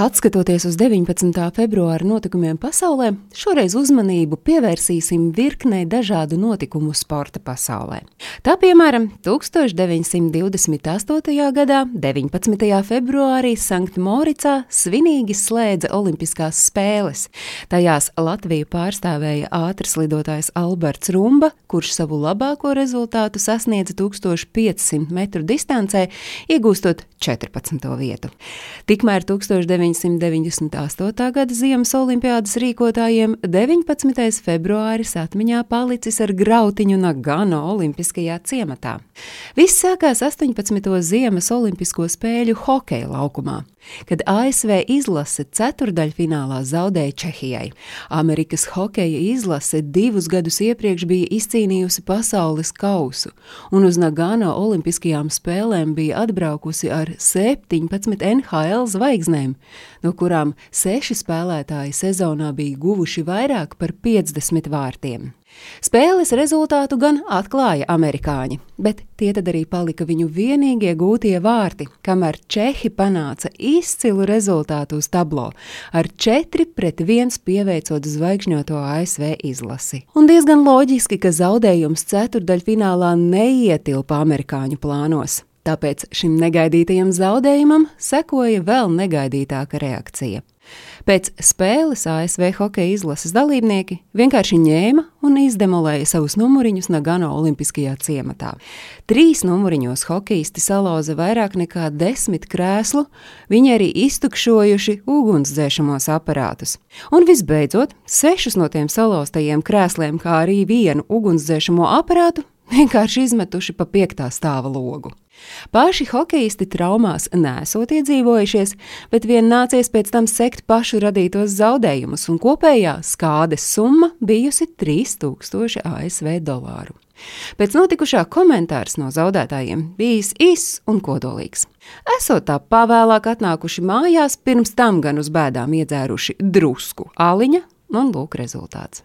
Atskatoties uz 19. februāra notikumiem pasaulē, šoreiz uzmanību pievērsīsim virknei dažādu notikumu sporta pasaulē. Tā piemēram, 1928. gadā, 19. februārī Sanktmoricā svinīgi slēdza Olimpiskās spēles. Tajās Latviju pārstāvēja ātrs lidotājs Alberts Rumba, kurš savu labāko rezultātu sasniedza 1500 metru distancē, iegūstot 14. vietu. Tikmēr 19 1998. gada Ziemas olimpiādas rīkotājiem 19. februāris atmiņā palicis ar grautiņu Nagano Olimpiskajā ciematā. Viss sākās 18. Ziemas Olimpisko spēļu hokeja laukumā kad ASV izlase ceturdaļfinālā zaudēja Čehijai. Amerikas hokeja izlase divus gadus iepriekš bija izcīnījusi pasaules kausu, un uz Nagano Olimpiskajām spēlēm bija atbraukusi ar 17 NHL zvaigznēm, no kurām seši spēlētāji sezonā bija guvuši vairāk par 50 vārtiem. Spēles rezultātu gan atklāja amerikāņi, bet tie tad arī palika viņu vienīgie gūtie vārti, kamēr Čehi panāca izcilu rezultātu uz tablo ar 4 pret 1 pieveicot zvaigžņoto ASV izlasi. Un diezgan loģiski, ka zaudējums ceturdaļfinālā neietilpa amerikāņu plānos. Tāpēc šim negaidītajam zaudējumam sekoja vēl negaidītāka reakcija. Pēc spēles ASV hokeja izlases dalībnieki vienkārši ņēma un izdemolēja savus numuriņus Nagano Olimpiskajā ciematā. Trīs numuriņos hokeisti salauza vairāk nekā desmit krēslu, viņi arī iztukšojuši ugunsdzēšamos aparātus. Un visbeidzot, sešus no tiem salauztajiem krēsliem, kā arī vienu ugunsdzēšamo aparātu, vienkārši izmetuši pa piektā stāva logu. Paši hokeisti traumās nesot iedzīvojušies, bet vien nācies pēc tam sekt pašu radītos zaudējumus, un kopējā skādes summa bijusi 3000 ASV dolāru. Pēc notikušā komentārs no zaudētājiem bijis īss un kodolīgs. Esot tā pavēlāk atnākuši mājās, pirms tam gan uz bēdām iedzēruši drusku aliņa, un lūk rezultāts.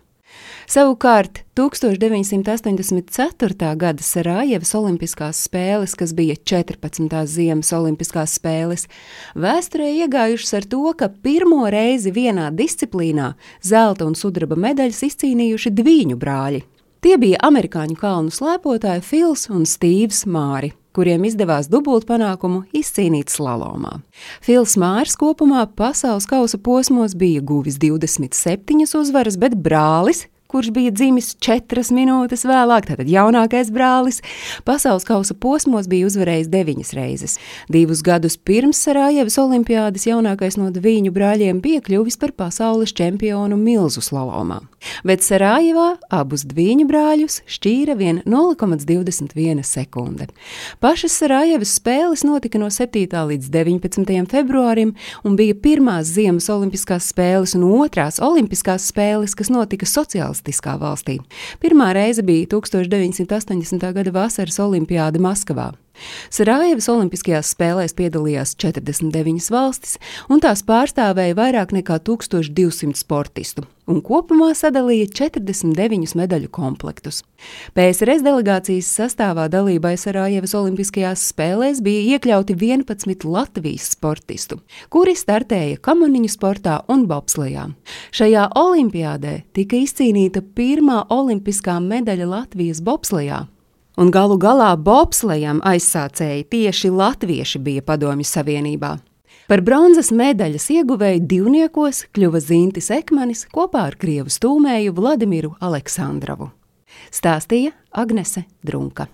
Savukārt 1984. gada Sarajevas Olimpiskās spēles, kas bija 14. Ziemas Olimpiskās spēles, vēsturē iegājušas ar to, ka pirmo reizi vienā disciplīnā zelta un sudraba medaļas izcīnījuši diviņu brāļi. Tie bija amerikāņu kalnu slēpotāji Fils un Stīvs Māri kuriem izdevās dubultpanākumu izcīnīt slalomā. Fils Mārs kopumā pasaules kausa posmos bija guvis 27 uzvaras, bet brālis kurš bija dzimis četras minūtes vēlāk, tātad jaunākais brālis, pasaules kausa posmos bija uzvarējis deviņas reizes. Divus gadus pirms Sarajevas olimpiādas jaunākais no viņu brāļiem bija kļuvis par pasaules čempionu milzu slalomā. Bet Sarajevā abus viņu brāļus šķīra vien 0,21 sekunde. Pašas Sarajevas spēles notika no 7. līdz 19. februārim un bija pirmās Ziemas olimpiskās spēles un otrās olimpiskās spēles, kas notika sociālistiskā komunistiskā valstī. Pirmā reize bija 1980. gada vasaras olimpiāda Maskavā. Sarajevas Olimpiskajās spēlēs piedalījās 49 valstis, un tās pārstāvēja vairāk nekā 1200 sportistu, un kopumā sadalīja 49 medaļu komplektus. PSRS delegācijas sastāvā dalībai Sarajevas Olimpiskajās spēlēs bija iekļauti 11 Latvijas sportistu, kuri startēja kamaniņu sportā un bobslejā. Šajā olimpiādē tika izcīnīta pirmā olimpiskā medaļa Latvijas bobslejā un galu galā bobslejam aizsācēji tieši latvieši bija Padomju Savienībā. Par bronzas medaļas ieguvēju divniekos kļuva Zintis Ekmanis kopā ar krievu stūmēju Vladimiru Aleksandrovu. Stāstīja Agnese Drunka.